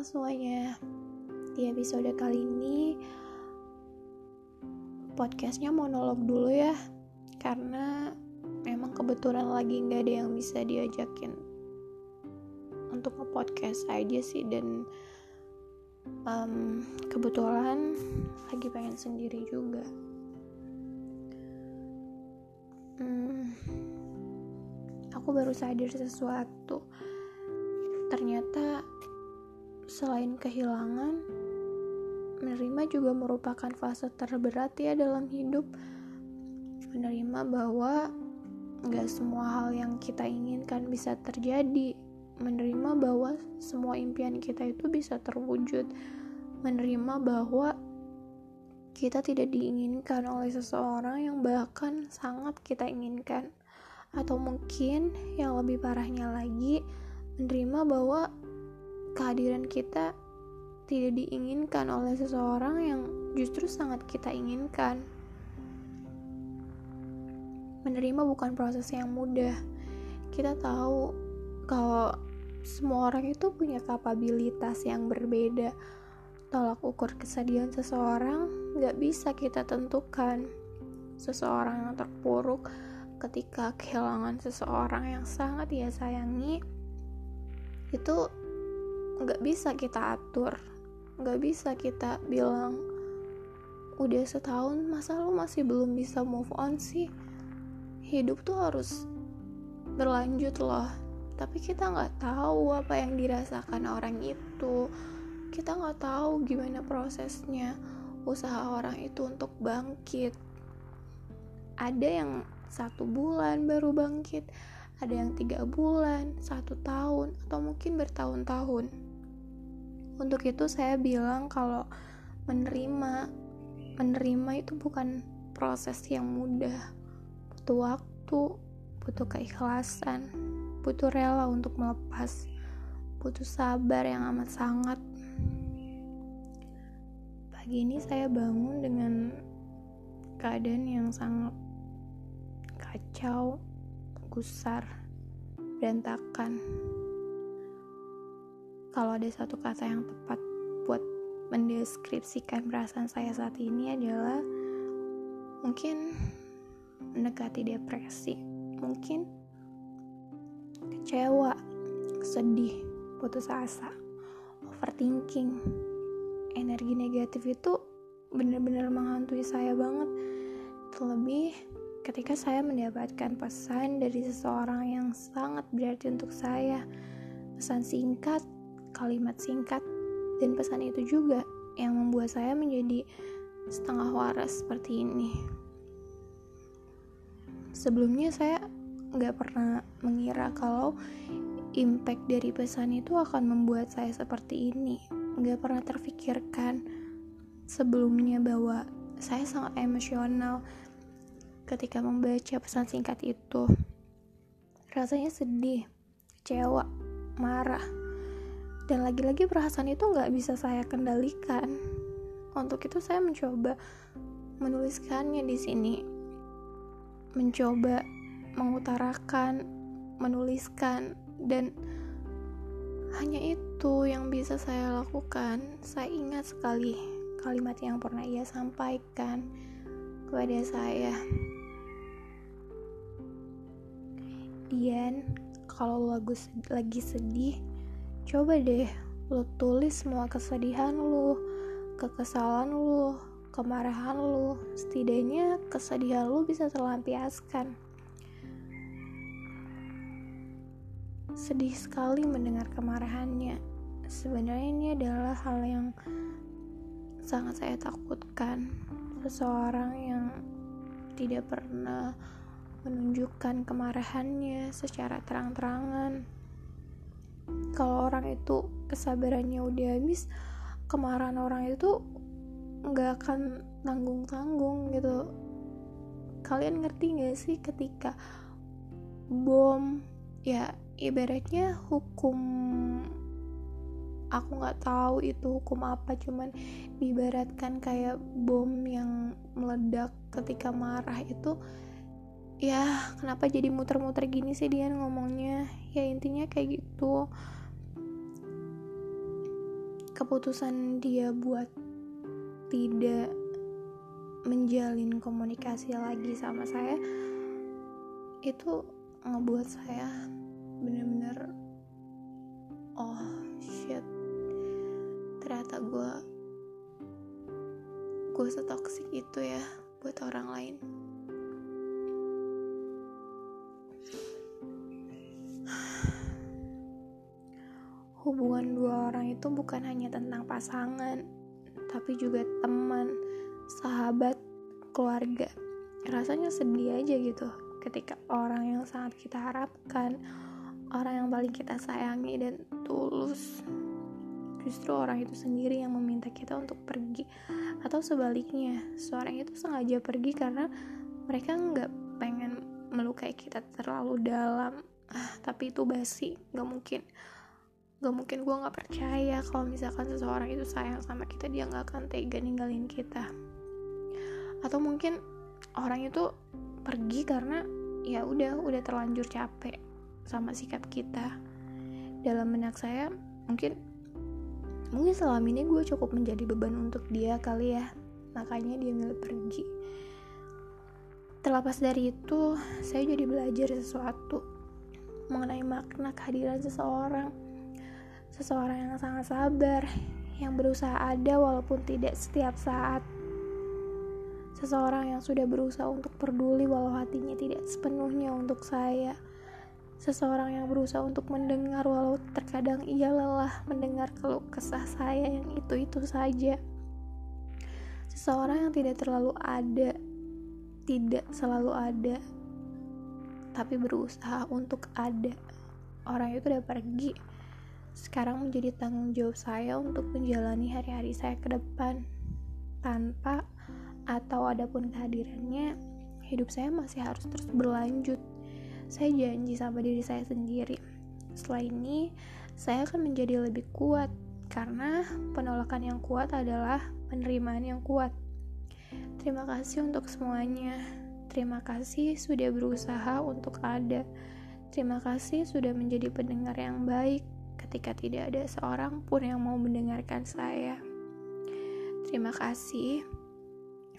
Semuanya. Di episode kali ini Podcastnya monolog dulu ya Karena Memang kebetulan lagi nggak ada yang bisa diajakin Untuk nge-podcast aja sih Dan um, Kebetulan Lagi pengen sendiri juga. Hmm, Aku baru sadar sesuatu selain kehilangan, menerima juga merupakan fase terberat ya dalam hidup. Menerima bahwa gak semua hal yang kita inginkan bisa terjadi. Menerima bahwa semua impian kita itu bisa terwujud. Menerima bahwa kita tidak diinginkan oleh seseorang yang bahkan sangat kita inginkan. Atau mungkin yang lebih parahnya lagi, menerima bahwa kehadiran kita tidak diinginkan oleh seseorang yang justru sangat kita inginkan. Menerima bukan proses yang mudah. Kita tahu kalau semua orang itu punya kapabilitas yang berbeda. Tolak ukur kesedihan seseorang gak bisa kita tentukan. Seseorang yang terpuruk ketika kehilangan seseorang yang sangat ia sayangi itu nggak bisa kita atur. Nggak bisa kita bilang udah setahun masa lu masih belum bisa move on sih? Hidup tuh harus berlanjut loh. Tapi kita nggak tahu apa yang dirasakan orang itu. Kita nggak tahu gimana prosesnya usaha orang itu untuk bangkit. Ada yang satu bulan baru bangkit ada yang tiga bulan, satu tahun, atau mungkin bertahun-tahun. Untuk itu saya bilang kalau menerima menerima itu bukan proses yang mudah. Butuh waktu, butuh keikhlasan, butuh rela untuk melepas, butuh sabar yang amat sangat. Pagi ini saya bangun dengan keadaan yang sangat kacau, gusar, berantakan kalau ada satu kata yang tepat buat mendeskripsikan perasaan saya saat ini adalah mungkin mendekati depresi, mungkin kecewa, sedih, putus asa, overthinking, energi negatif itu benar-benar menghantui saya banget. Terlebih ketika saya mendapatkan pesan dari seseorang yang sangat berarti untuk saya, pesan singkat kalimat singkat dan pesan itu juga yang membuat saya menjadi setengah waras seperti ini. Sebelumnya saya nggak pernah mengira kalau impact dari pesan itu akan membuat saya seperti ini. Nggak pernah terfikirkan sebelumnya bahwa saya sangat emosional ketika membaca pesan singkat itu. Rasanya sedih, kecewa, marah, dan lagi-lagi perasaan itu nggak bisa saya kendalikan. Untuk itu saya mencoba menuliskannya di sini. Mencoba mengutarakan menuliskan dan hanya itu yang bisa saya lakukan. Saya ingat sekali kalimat yang pernah ia sampaikan kepada saya. Dian kalau lagu lagi sedih Coba deh lu tulis semua kesedihan lu, kekesalan lu, kemarahan lu. Setidaknya kesedihan lu bisa terlampiaskan. Sedih sekali mendengar kemarahannya. Sebenarnya ini adalah hal yang sangat saya takutkan. Seseorang yang tidak pernah menunjukkan kemarahannya secara terang-terangan kalau orang itu kesabarannya udah habis kemarahan orang itu nggak akan tanggung-tanggung gitu. Kalian ngerti gak sih ketika bom ya ibaratnya hukum aku nggak tahu itu hukum apa cuman diibaratkan kayak bom yang meledak ketika marah itu ya kenapa jadi muter-muter gini sih dia ngomongnya? Ya intinya kayak gitu. Keputusan dia buat tidak menjalin komunikasi lagi sama saya itu ngebuat saya bener-bener oh shit. Ternyata gue gue setoksik itu ya buat orang lain hubungan dua orang itu bukan hanya tentang pasangan tapi juga teman sahabat keluarga. Rasanya sedih aja gitu ketika orang yang sangat kita harapkan orang yang paling kita sayangi dan tulus. Justru orang itu sendiri yang meminta kita untuk pergi. Atau sebaliknya seorang itu sengaja pergi karena mereka nggak pengen melukai kita terlalu dalam. Ah, tapi itu basi nggak mungkin nggak mungkin gue nggak percaya kalau misalkan seseorang itu sayang sama kita dia nggak akan tega ninggalin kita. Atau mungkin orang itu pergi karena ya udah udah terlanjur capek sama sikap kita. Dalam benak saya mungkin mungkin selama ini gue cukup menjadi beban untuk dia kali ya. Makanya dia milih pergi. Terlepas dari itu saya jadi belajar sesuatu mengenai makna kehadiran seseorang seseorang yang sangat sabar yang berusaha ada walaupun tidak setiap saat seseorang yang sudah berusaha untuk peduli walau hatinya tidak sepenuhnya untuk saya Seseorang yang berusaha untuk mendengar walau terkadang ia lelah mendengar keluh kesah saya yang itu-itu saja. Seseorang yang tidak terlalu ada, tidak selalu ada, tapi berusaha untuk ada. Orang itu udah pergi. Sekarang menjadi tanggung jawab saya untuk menjalani hari-hari saya ke depan. Tanpa atau adapun kehadirannya, hidup saya masih harus terus berlanjut saya janji sama diri saya sendiri. Setelah ini, saya akan menjadi lebih kuat karena penolakan yang kuat adalah penerimaan yang kuat. Terima kasih untuk semuanya. Terima kasih sudah berusaha untuk ada. Terima kasih sudah menjadi pendengar yang baik ketika tidak ada seorang pun yang mau mendengarkan saya. Terima kasih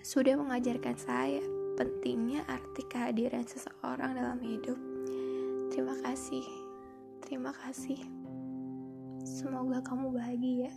sudah mengajarkan saya pentingnya arti kehadiran seseorang dalam hidup. Terima kasih, terima kasih. Semoga kamu bahagia.